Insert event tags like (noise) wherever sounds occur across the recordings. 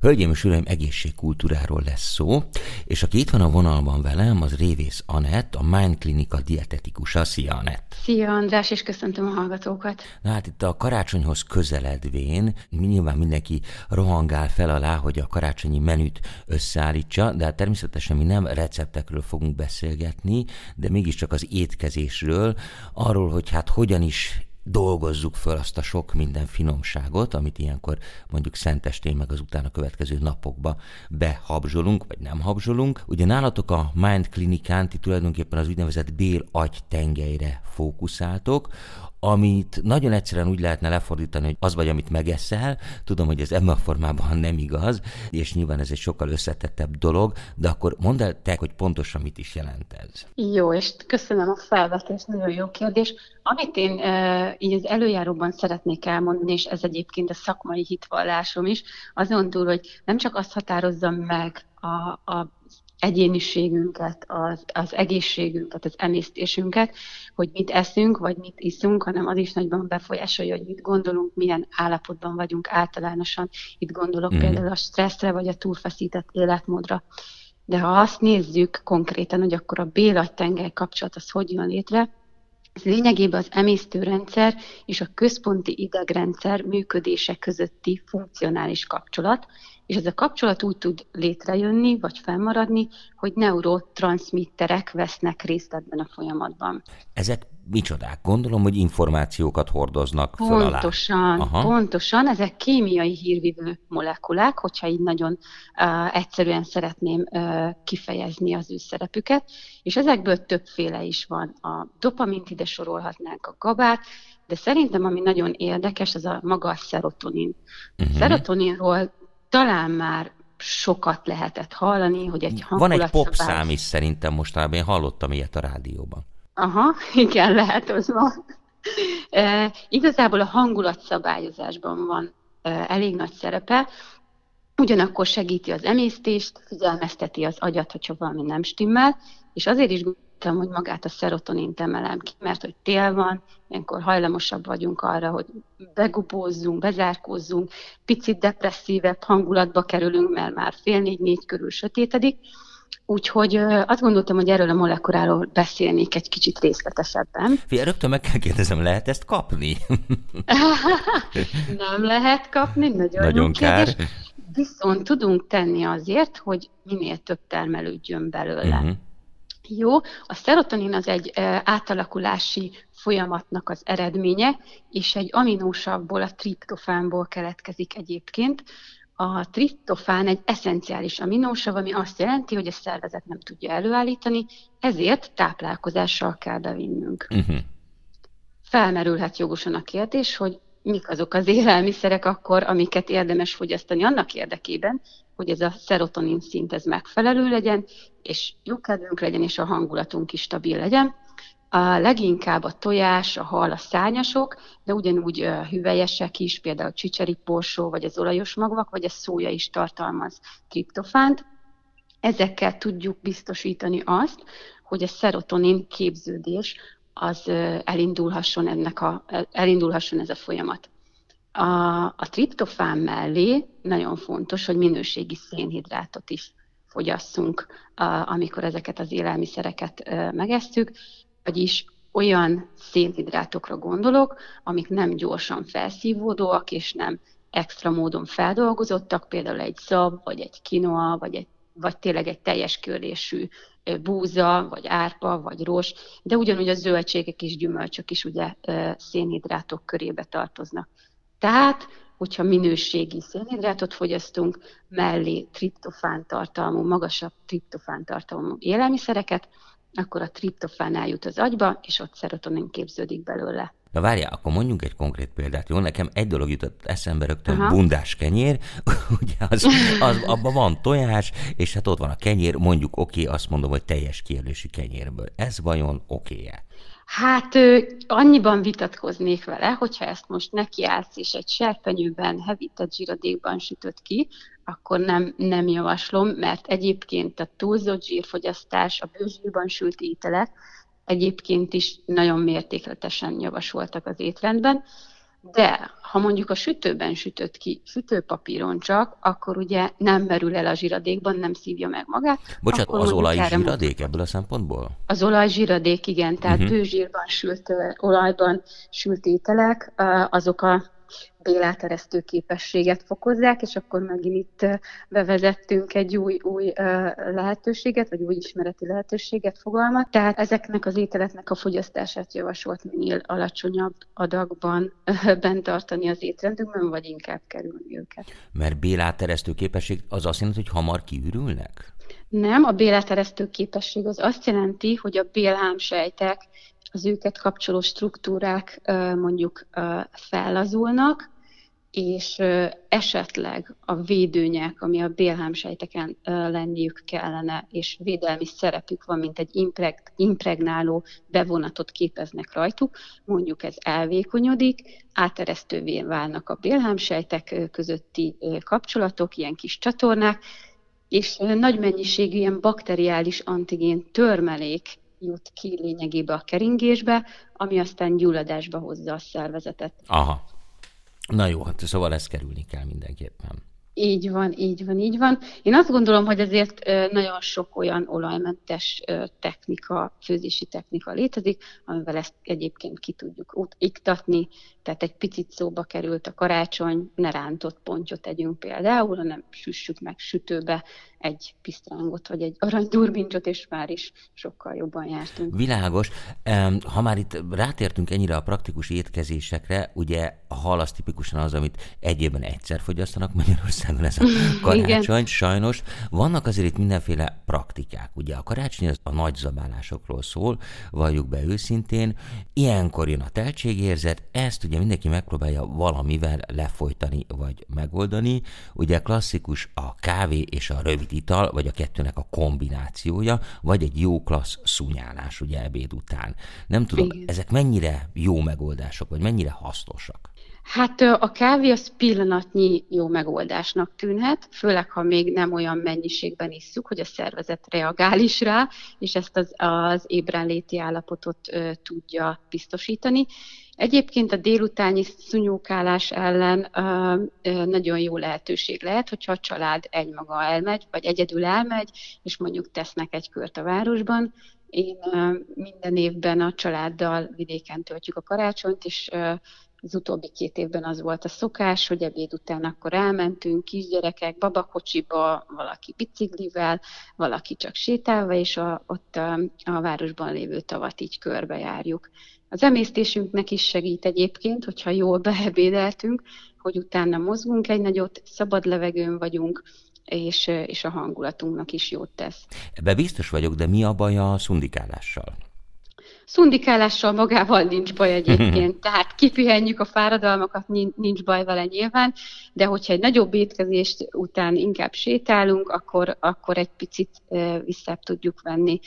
Hölgyeim és Uraim, egészségkultúráról lesz szó, és aki itt van a vonalban velem, az Révész Anett, a Mind Klinika dietetikusa. Szia, Anett! Szia, András, és köszöntöm a hallgatókat! Na hát itt a karácsonyhoz közeledvén nyilván mindenki rohangál fel alá, hogy a karácsonyi menüt összeállítsa, de hát természetesen mi nem receptekről fogunk beszélgetni, de mégiscsak az étkezésről, arról, hogy hát hogyan is dolgozzuk föl azt a sok minden finomságot, amit ilyenkor mondjuk szentestén meg az utána következő napokba behabzsolunk, vagy nem habzsolunk. Ugye nálatok a Mind Klinikán ti tulajdonképpen az úgynevezett bél-agy tengelyre fókuszáltok, amit nagyon egyszerűen úgy lehetne lefordítani, hogy az vagy, amit megeszel. Tudom, hogy ez ebben a formában nem igaz, és nyilván ez egy sokkal összetettebb dolog, de akkor mondd el te, hogy pontosan mit is jelent ez. Jó, és köszönöm a felvetést, nagyon jó kérdés. Amit én e, így az előjáróban szeretnék elmondani, és ez egyébként a szakmai hitvallásom is, azon túl, hogy nem csak azt határozzam meg a, a egyéniségünket, az, az egészségünket, az emésztésünket, hogy mit eszünk, vagy mit iszunk, hanem az is nagyban befolyásolja, hogy mit gondolunk, milyen állapotban vagyunk általánosan. Itt gondolok mm. például a stresszre, vagy a túlfeszített életmódra. De ha azt nézzük konkrétan, hogy akkor a bélagytengely kapcsolat az hogy jön létre, ez lényegében az emésztőrendszer és a központi idegrendszer működése közötti funkcionális kapcsolat, és ez a kapcsolat úgy tud létrejönni, vagy fennmaradni, hogy neurotranszmitterek vesznek részt ebben a folyamatban. Ezek micsodák? Gondolom, hogy információkat hordoznak föl Pontosan, alá. pontosan. Ezek kémiai hírvívő molekulák, hogyha így nagyon uh, egyszerűen szeretném uh, kifejezni az ő szerepüket, és ezekből többféle is van. A dopamint ide sorolhatnánk, a gabát, de szerintem ami nagyon érdekes, az a maga a szerotonin. Uh-huh. Szerotoninról talán már sokat lehetett hallani, hogy egy Van egy popszám is szerintem mostanában, én hallottam ilyet a rádióban. Aha, (laughs) igen, lehet, az van. E, igazából a hangulatszabályozásban van e, elég nagy szerepe, ugyanakkor segíti az emésztést, figyelmezteti az agyat, hogyha valami nem stimmel, és azért is tudtam, hogy magát a szerotonint emelem ki, mert hogy tél van, ilyenkor hajlamosabb vagyunk arra, hogy begubózzunk, bezárkózzunk, picit depresszívebb hangulatba kerülünk, mert már fél négy-négy körül sötétedik, Úgyhogy azt gondoltam, hogy erről a molekuláról beszélnék egy kicsit részletesebben. Fia, rögtön meg kell kérdezem, lehet ezt kapni? (laughs) Nem lehet kapni, nagyon, nagyon kár. Kérdés. Viszont tudunk tenni azért, hogy minél több termelődjön belőle. Uh-huh. Jó, a szerotonin az egy átalakulási folyamatnak az eredménye, és egy aminósavból, a triptofánból keletkezik egyébként. A triptofán egy eszenciális aminósav, ami azt jelenti, hogy a szervezet nem tudja előállítani, ezért táplálkozással kell bevinnünk. Uh-huh. Felmerülhet jogosan a kérdés, hogy mik azok az élelmiszerek akkor, amiket érdemes fogyasztani annak érdekében, hogy ez a szerotonin szint ez megfelelő legyen, és jó kedvünk legyen, és a hangulatunk is stabil legyen. A leginkább a tojás, a hal, a szárnyasok, de ugyanúgy a hüvelyesek is, például a csicseriporsó, vagy az olajos magvak, vagy a szója is tartalmaz triptofánt. Ezekkel tudjuk biztosítani azt, hogy a szerotonin képződés az elindulhasson, ennek a, elindulhasson ez a folyamat. A, a triptofán mellé nagyon fontos, hogy minőségi szénhidrátot is fogyasszunk, amikor ezeket az élelmiszereket megesztjük, vagyis olyan szénhidrátokra gondolok, amik nem gyorsan felszívódóak, és nem extra módon feldolgozottak, például egy szab, vagy egy kinoa, vagy, egy, vagy tényleg egy teljes körésű búza, vagy árpa, vagy ros, de ugyanúgy a zöldségek és gyümölcsök is ugye szénhidrátok körébe tartoznak. Tehát, hogyha minőségi szénhidrátot fogyasztunk, mellé triptofán tartalmú, magasabb triptofán tartalmú élelmiszereket, akkor a triptofán eljut az agyba, és ott szerotonin képződik belőle. Na várjál, akkor mondjunk egy konkrét példát, jó? Nekem egy dolog jutott eszembe rögtön, Aha. bundás kenyér, (laughs) ugye az, az, abban van tojás, és hát ott van a kenyér, mondjuk oké, okay, azt mondom, hogy teljes kijelölési kenyérből. Ez vajon oké -e? Hát annyiban vitatkoznék vele, hogyha ezt most nekiállsz, és egy serpenyőben hevített zsíradékban sütött ki, akkor nem, nem javaslom, mert egyébként a túlzott zsírfogyasztás, a bőzsírban sült ételek egyébként is nagyon mértékletesen javasoltak az étrendben, De ha mondjuk a sütőben sütött ki sütőpapíron csak, akkor ugye nem merül el a zsiradékban, nem szívja meg magát. Bocsánat, az olaj zsiradék ebből a szempontból? Az olaj zsiradék, igen, tehát uh-huh. bőzsírban sült olajban sült ételek, azok a béláteresztő képességet fokozzák, és akkor megint itt bevezettünk egy új, új lehetőséget, vagy új ismereti lehetőséget, fogalmat. Tehát ezeknek az ételeknek a fogyasztását javasolt minél alacsonyabb adagban bent tartani az étrendünkben, vagy inkább kerülni őket. Mert béláteresztő képesség az azt jelenti, hogy hamar kiürülnek? Nem, a béláteresztő képesség az azt jelenti, hogy a bélhámsejtek az őket kapcsoló struktúrák mondjuk fellazulnak, és esetleg a védőnyek, ami a bélhámsejteken lenniük kellene, és védelmi szerepük van, mint egy impreg, impregnáló bevonatot képeznek rajtuk, mondjuk ez elvékonyodik, áteresztővé válnak a bélhámsejtek közötti kapcsolatok, ilyen kis csatornák, és nagy mennyiségű ilyen bakteriális antigén törmelék jut ki lényegében a keringésbe, ami aztán gyulladásba hozza a szervezetet. Aha. Na jó, hát szóval ezt kerülni kell mindenképpen. Így van, így van, így van. Én azt gondolom, hogy azért nagyon sok olyan olajmentes technika, főzési technika létezik, amivel ezt egyébként ki tudjuk iktatni, tehát egy picit szóba került a karácsony, ne rántott pontyot tegyünk például, hanem süssük meg sütőbe egy pisztrángot, vagy egy aranydurbincsot, és már is sokkal jobban jártunk. Világos. Ha már itt rátértünk ennyire a praktikus étkezésekre, ugye a hal az tipikusan az, amit egy évben egyszer fogyasztanak Magyarországon, ez a (laughs) karácsony, sajnos. Vannak azért itt mindenféle praktikák. Ugye a karácsony az a nagy zabálásokról szól, valljuk be őszintén. Ilyenkor jön a teltségérzet, ezt ugye mindenki megpróbálja valamivel lefolytani vagy megoldani. Ugye klasszikus a kávé és a rövid ital, vagy a kettőnek a kombinációja, vagy egy jó klassz szunyálás ugye ebéd után. Nem tudom, Igen. ezek mennyire jó megoldások, vagy mennyire hasznosak? Hát a kávé az pillanatnyi jó megoldásnak tűnhet, főleg ha még nem olyan mennyiségben isszuk, hogy a szervezet reagál is rá, és ezt az, az ébrenléti állapotot ö, tudja biztosítani. Egyébként a délutáni szunyókálás ellen ö, ö, nagyon jó lehetőség lehet, hogyha a család egymaga elmegy, vagy egyedül elmegy, és mondjuk tesznek egy kört a városban. Én ö, minden évben a családdal vidéken töltjük a karácsonyt, és az utóbbi két évben az volt a szokás, hogy ebéd után akkor elmentünk kisgyerekek babakocsiba, valaki biciklivel, valaki csak sétálva, és a, ott a, a városban lévő tavat így körbejárjuk. Az emésztésünknek is segít egyébként, hogyha jól (laughs) beebédeltünk, hogy utána mozgunk egy nagyot, szabad levegőn vagyunk, és, és a hangulatunknak is jót tesz. Ebbe biztos vagyok, de mi a baj a szundikálással? Szundikálással magával nincs baj egyébként, (laughs) tehát kipihenjük a fáradalmakat, nincs baj vele nyilván, de hogyha egy nagyobb étkezést után inkább sétálunk, akkor, akkor egy picit vissza tudjuk venni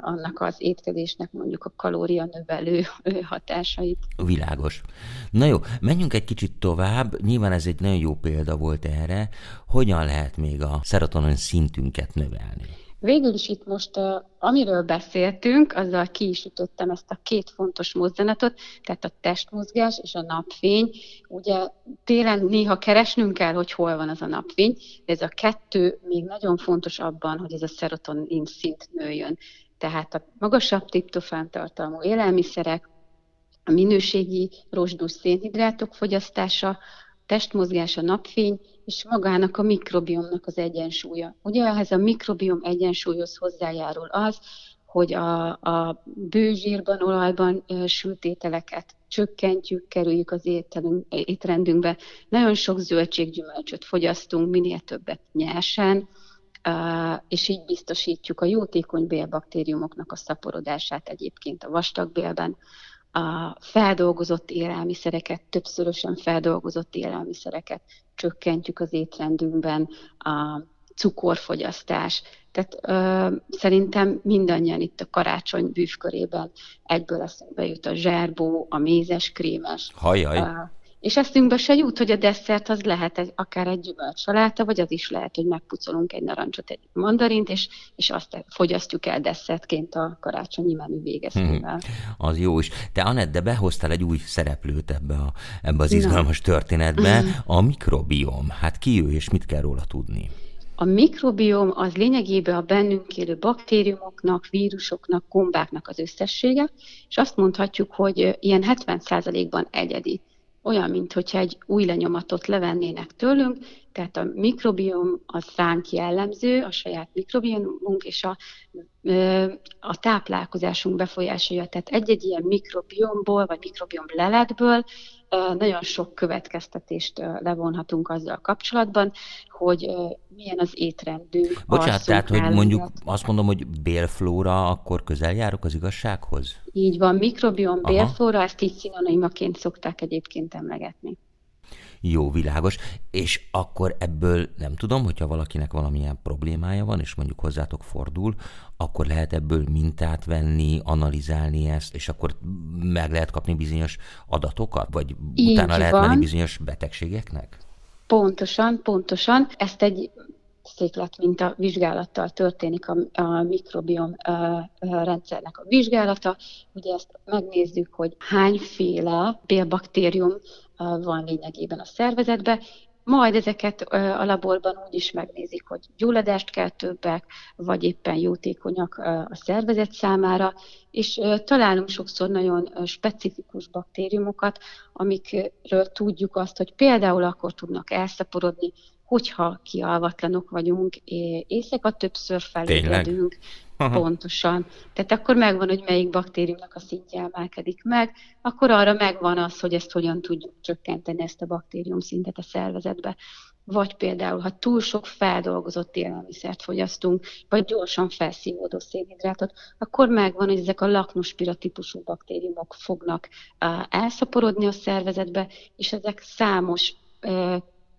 annak az étkezésnek mondjuk a kalória növelő hatásait. Világos. Na jó, menjünk egy kicsit tovább. Nyilván ez egy nagyon jó példa volt erre. Hogyan lehet még a szerotonin szintünket növelni? Végül is itt most, amiről beszéltünk, azzal ki is ütöttem ezt a két fontos mozdulatot, tehát a testmozgás és a napfény. Ugye télen néha keresnünk kell, hogy hol van az a napfény, de ez a kettő még nagyon fontos abban, hogy ez a szerotonin szint nőjön. Tehát a magasabb triptofán tartalmú élelmiszerek, a minőségi rozsdús szénhidrátok fogyasztása, testmozgás, a napfény, és magának a mikrobiomnak az egyensúlya. Ugye ehhez a mikrobiom egyensúlyhoz hozzájárul az, hogy a, a bőzsírban, olajban ételeket csökkentjük, kerüljük az ételünk, étrendünkbe. Nagyon sok zöldséggyümölcsöt fogyasztunk, minél többet nyersen, és így biztosítjuk a jótékony bélbaktériumoknak a szaporodását egyébként a vastagbélben, a feldolgozott élelmiszereket, többszörösen feldolgozott élelmiszereket csökkentjük az étrendünkben, a cukorfogyasztás. Tehát ö, szerintem mindannyian itt a karácsony bűvkörében egyből eszünkbe jut a zserbó, a mézes krémes. Hajjaj. És eszünkbe se jut, hogy a desszert az lehet egy, akár egy gyümölcsaláta, vagy az is lehet, hogy megpucolunk egy narancsot, egy mandarint, és, és azt fogyasztjuk el desszertként a karácsonyi menü végeztével. Hmm, az jó is. Te, Anett, de behoztál egy új szereplőt ebbe, a, ebbe az izgalmas Na. történetbe, hmm. a mikrobiom. Hát ki ő, és mit kell róla tudni? A mikrobiom az lényegében a bennünk élő baktériumoknak, vírusoknak, gombáknak az összessége, és azt mondhatjuk, hogy ilyen 70%-ban egyedi. Olyan, mintha egy új lenyomatot levennének tőlünk, tehát a mikrobiom az ránk jellemző, a saját mikrobiomunk és a, a táplálkozásunk befolyásolja. Tehát egy-egy ilyen mikrobiomból, vagy mikrobiom leletből nagyon sok következtetést levonhatunk azzal kapcsolatban, hogy milyen az étrendünk. Bocsánat, tehát, hogy mondjuk azt mondom, hogy bélflóra, akkor közel járok az igazsághoz? Így van, mikrobiom, bélflóra, ezt így szinonimaként szokták egyébként emlegetni. Jó, világos. És akkor ebből nem tudom, hogyha valakinek valamilyen problémája van, és mondjuk hozzátok fordul, akkor lehet ebből mintát venni, analizálni ezt, és akkor meg lehet kapni bizonyos adatokat, vagy Így utána van. lehet menni bizonyos betegségeknek? Pontosan, pontosan. Ezt egy széklet minta vizsgálattal történik a, a mikrobiom a, a rendszernek a vizsgálata. Ugye ezt megnézzük, hogy hányféle bélbaktérium van lényegében a szervezetbe, majd ezeket a laborban úgy is megnézik, hogy gyulladást kell többek, vagy éppen jótékonyak a szervezet számára, és találunk sokszor nagyon specifikus baktériumokat, amikről tudjuk azt, hogy például akkor tudnak elszaporodni, hogyha kialvatlanok vagyunk, éjszaka többször felébredünk, pontosan. Tehát akkor megvan, hogy melyik baktériumnak a szintje emelkedik meg, akkor arra megvan az, hogy ezt hogyan tudjuk csökkenteni, ezt a baktérium szintet a szervezetbe. Vagy például, ha túl sok feldolgozott élelmiszert fogyasztunk, vagy gyorsan felszívódó szénhidrátot, akkor megvan, hogy ezek a laknuspira típusú baktériumok fognak elszaporodni a szervezetbe, és ezek számos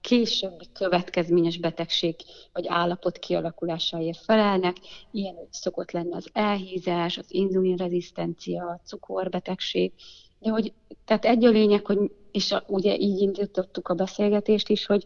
későbbi következményes betegség vagy állapot kialakulásáért felelnek. Ilyen szokott lenni az elhízás, az inzulinrezisztencia, a cukorbetegség. De hogy, tehát egy a lényeg, hogy, és a, ugye így indítottuk a beszélgetést is, hogy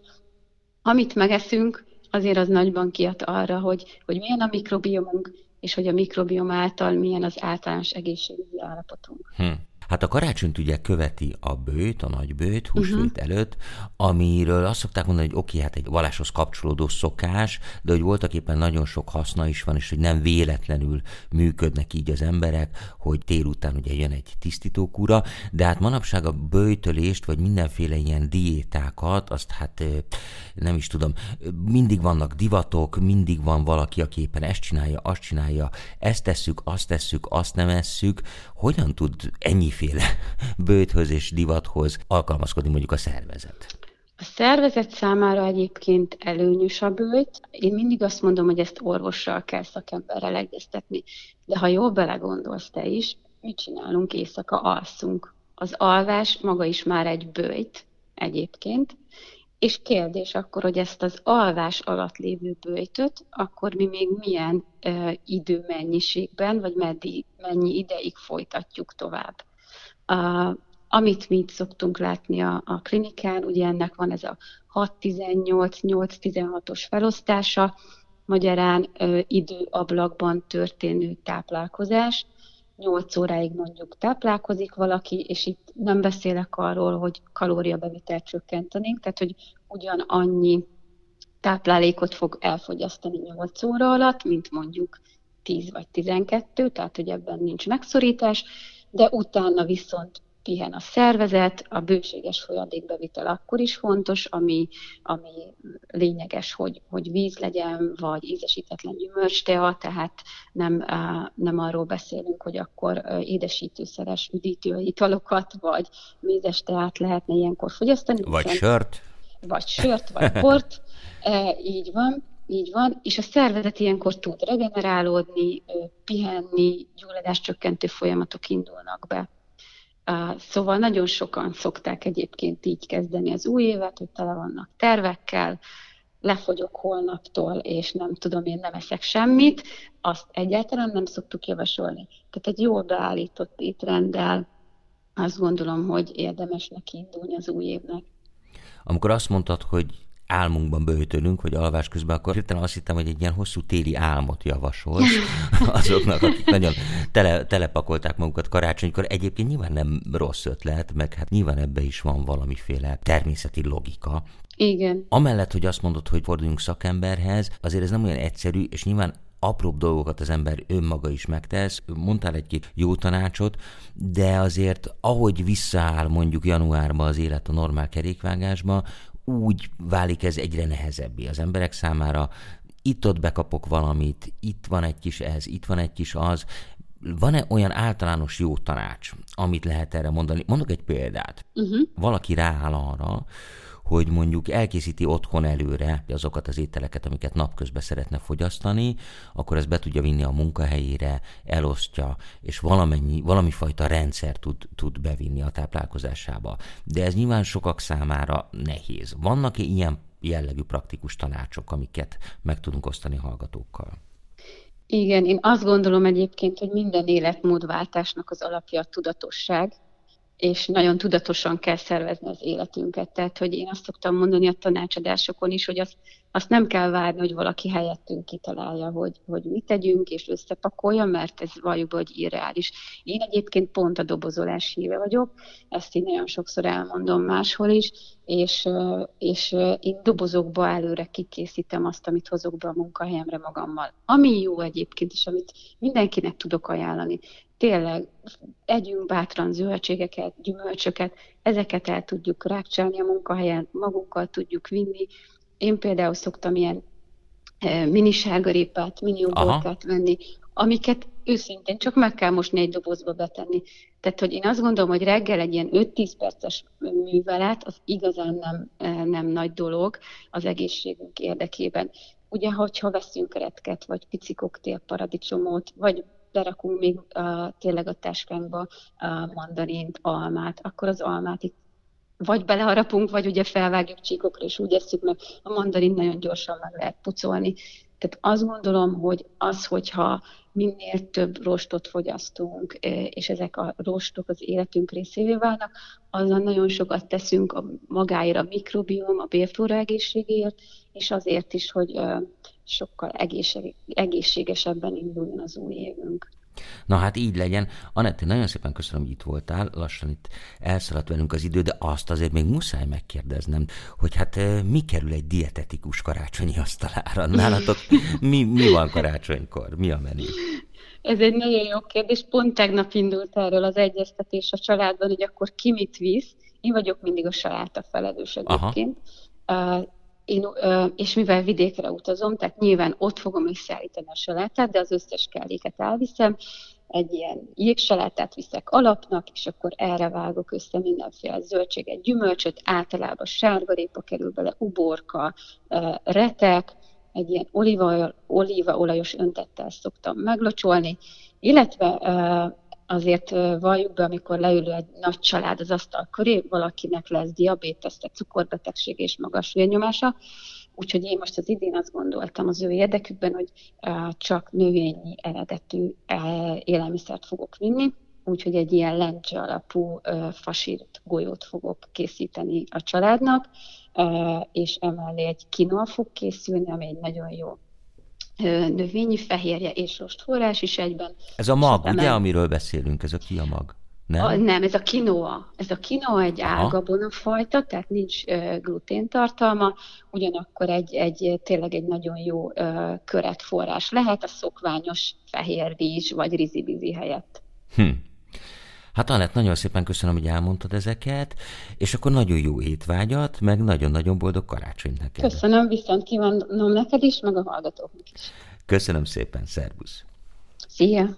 amit megeszünk, azért az nagyban kiad arra, hogy, hogy milyen a mikrobiomunk, és hogy a mikrobiom által milyen az általános egészségügyi állapotunk. Hm. Hát a karácsonyt ugye követi a bőt, a nagy bőt, húsvét uh-huh. előtt, amiről azt szokták mondani, hogy oké, hát egy valláshoz kapcsolódó szokás, de hogy voltak éppen nagyon sok haszna is van, és hogy nem véletlenül működnek így az emberek, hogy tél után ugye jön egy tisztítókúra, de hát manapság a bőjtölést, vagy mindenféle ilyen diétákat, azt hát nem is tudom, mindig vannak divatok, mindig van valaki, aki éppen ezt csinálja, azt csinálja, ezt tesszük, azt tesszük, azt nem esszük, hogyan tud ennyiféle (laughs) bőthöz és divathoz alkalmazkodni mondjuk a szervezet? A szervezet számára egyébként előnyös a bőjt. Én mindig azt mondom, hogy ezt orvossal kell szakemberrel egyeztetni. De ha jól belegondolsz te is, mit csinálunk éjszaka? Alszunk. Az alvás maga is már egy bőjt egyébként, és kérdés akkor, hogy ezt az alvás alatt lévő bőjtöt, akkor mi még milyen uh, időmennyiségben, vagy meddig, mennyi ideig folytatjuk tovább. Uh, amit mi szoktunk látni a, a klinikán, ugye ennek van ez a 6-18-8-16-os felosztása, magyarán uh, időablakban történő táplálkozás, 8 óráig mondjuk táplálkozik valaki, és itt nem beszélek arról, hogy kalóriabevitelt csökkentenénk, tehát hogy ugyanannyi táplálékot fog elfogyasztani 8 óra alatt, mint mondjuk 10 vagy 12, tehát hogy ebben nincs megszorítás, de utána viszont pihen a szervezet, a bőséges folyadékbevitel akkor is fontos, ami, ami lényeges, hogy, hogy víz legyen, vagy ízesítetlen gyümölcstea, tehát nem, nem arról beszélünk, hogy akkor édesítőszeres üdítő italokat, vagy mézes teát lehetne ilyenkor fogyasztani. Vagy sört. Vagy sört, vagy bort. (laughs) Így van. Így van, és a szervezet ilyenkor tud regenerálódni, pihenni, gyulladáscsökkentő folyamatok indulnak be. Szóval nagyon sokan szokták egyébként így kezdeni az új évet, hogy tele vannak tervekkel, lefogyok holnaptól, és nem tudom, én nem eszek semmit, azt egyáltalán nem szoktuk javasolni. Tehát egy jól beállított étrenddel, azt gondolom, hogy érdemes neki indulni az új évnek. Amikor azt mondtad, hogy álmunkban bőtölünk, hogy alvás közben, akkor hirtelen azt hittem, hogy egy ilyen hosszú téli álmot javasolsz (laughs) azoknak, akik nagyon tele, telepakolták magukat karácsonykor. Egyébként nyilván nem rossz ötlet, meg hát nyilván ebbe is van valamiféle természeti logika. Igen. Amellett, hogy azt mondod, hogy forduljunk szakemberhez, azért ez nem olyan egyszerű, és nyilván apróbb dolgokat az ember önmaga is megtesz. Mondtál egy-két jó tanácsot, de azért ahogy visszaáll mondjuk januárban az élet a normál kerékvágásba, úgy válik ez egyre nehezebbé az emberek számára. Itt-ott bekapok valamit, itt van egy kis ez, itt van egy kis az. Van-e olyan általános jó tanács, amit lehet erre mondani? Mondok egy példát. Uh-huh. Valaki rááll arra, hogy mondjuk elkészíti otthon előre azokat az ételeket, amiket napközben szeretne fogyasztani, akkor ezt be tudja vinni a munkahelyére, elosztja, és valamennyi, valami fajta rendszer tud, tud bevinni a táplálkozásába. De ez nyilván sokak számára nehéz. Vannak-e ilyen jellegű praktikus tanácsok, amiket meg tudunk osztani hallgatókkal? Igen, én azt gondolom egyébként, hogy minden életmódváltásnak az alapja a tudatosság, és nagyon tudatosan kell szervezni az életünket. Tehát, hogy én azt szoktam mondani a tanácsadásokon is, hogy azt, azt nem kell várni, hogy valaki helyettünk kitalálja, hogy, hogy mit tegyünk, és összepakolja, mert ez valljuk hogy irreális. Én egyébként pont a dobozolás híve vagyok, ezt én nagyon sokszor elmondom máshol is, és, és én dobozokba előre kikészítem azt, amit hozok be a munkahelyemre magammal. Ami jó egyébként, és amit mindenkinek tudok ajánlani tényleg együnk bátran zöldségeket, gyümölcsöket, ezeket el tudjuk rákcsálni a munkahelyen, magunkkal tudjuk vinni. Én például szoktam ilyen mini sárgarépát, mini uborkát venni, amiket őszintén csak meg kell mosni egy dobozba betenni. Tehát, hogy én azt gondolom, hogy reggel egy ilyen 5-10 perces művelet, az igazán nem, nem nagy dolog az egészségünk érdekében. Ugye, hogyha veszünk retket, vagy pici koktélparadicsomot, vagy berakunk még uh, tényleg a táskánkba uh, mandarint, almát, akkor az almát itt vagy beleharapunk, vagy ugye felvágjuk csíkokra, és úgy eszük meg. A mandarin nagyon gyorsan meg lehet pucolni. Tehát azt gondolom, hogy az, hogyha minél több rostot fogyasztunk, és ezek a rostok az életünk részévé válnak, azzal nagyon sokat teszünk a magáért, a mikrobiom, a bélflóra egészségéért, és azért is, hogy sokkal egészségesebben induljon az új évünk. Na hát így legyen. Anett, nagyon szépen köszönöm, hogy itt voltál. Lassan itt elszaladt velünk az idő, de azt azért még muszáj megkérdeznem, hogy hát mi kerül egy dietetikus karácsonyi asztalára? Nálatok mi, mi van karácsonykor? Mi a menü? Ez egy nagyon jó kérdés. Pont tegnap indult erről az egyeztetés a családban, hogy akkor ki mit visz. Én vagyok mindig a saláta felelős egyébként. Aha én, és mivel vidékre utazom, tehát nyilván ott fogom összeállítani a salátát, de az összes kelléket elviszem, egy ilyen jégsalátát viszek alapnak, és akkor erre vágok össze mindenféle zöldséget, gyümölcsöt, általában sárgarépa kerül bele, uborka, retek, egy ilyen olíva, olívaolajos öntettel szoktam meglocsolni, illetve azért valljuk be, amikor leül egy nagy család az asztal köré, valakinek lesz diabétesz, cukorbetegség és magas vérnyomása, Úgyhogy én most az idén azt gondoltam az ő érdekükben, hogy csak növényi eredetű élelmiszert fogok vinni, úgyhogy egy ilyen lencse alapú fasírt golyót fogok készíteni a családnak, és emellé egy kinoa fog készülni, ami egy nagyon jó növényi fehérje és rostforrás is egyben. Ez a mag, ugye, amiről beszélünk, ez a ki a mag? Nem? A, nem, ez a kinoa. Ez a kinoa egy fajta, tehát nincs uh, gluténtartalma, ugyanakkor egy, egy tényleg egy nagyon jó uh, köretforrás lehet a szokványos fehér rizs vagy rizibizi helyett. Hm. Hát Anett, nagyon szépen köszönöm, hogy elmondtad ezeket, és akkor nagyon jó étvágyat, meg nagyon-nagyon boldog karácsonyt neked. Köszönöm, viszont kívánom neked is, meg a hallgatóknak is. Köszönöm szépen, szervusz! Szia!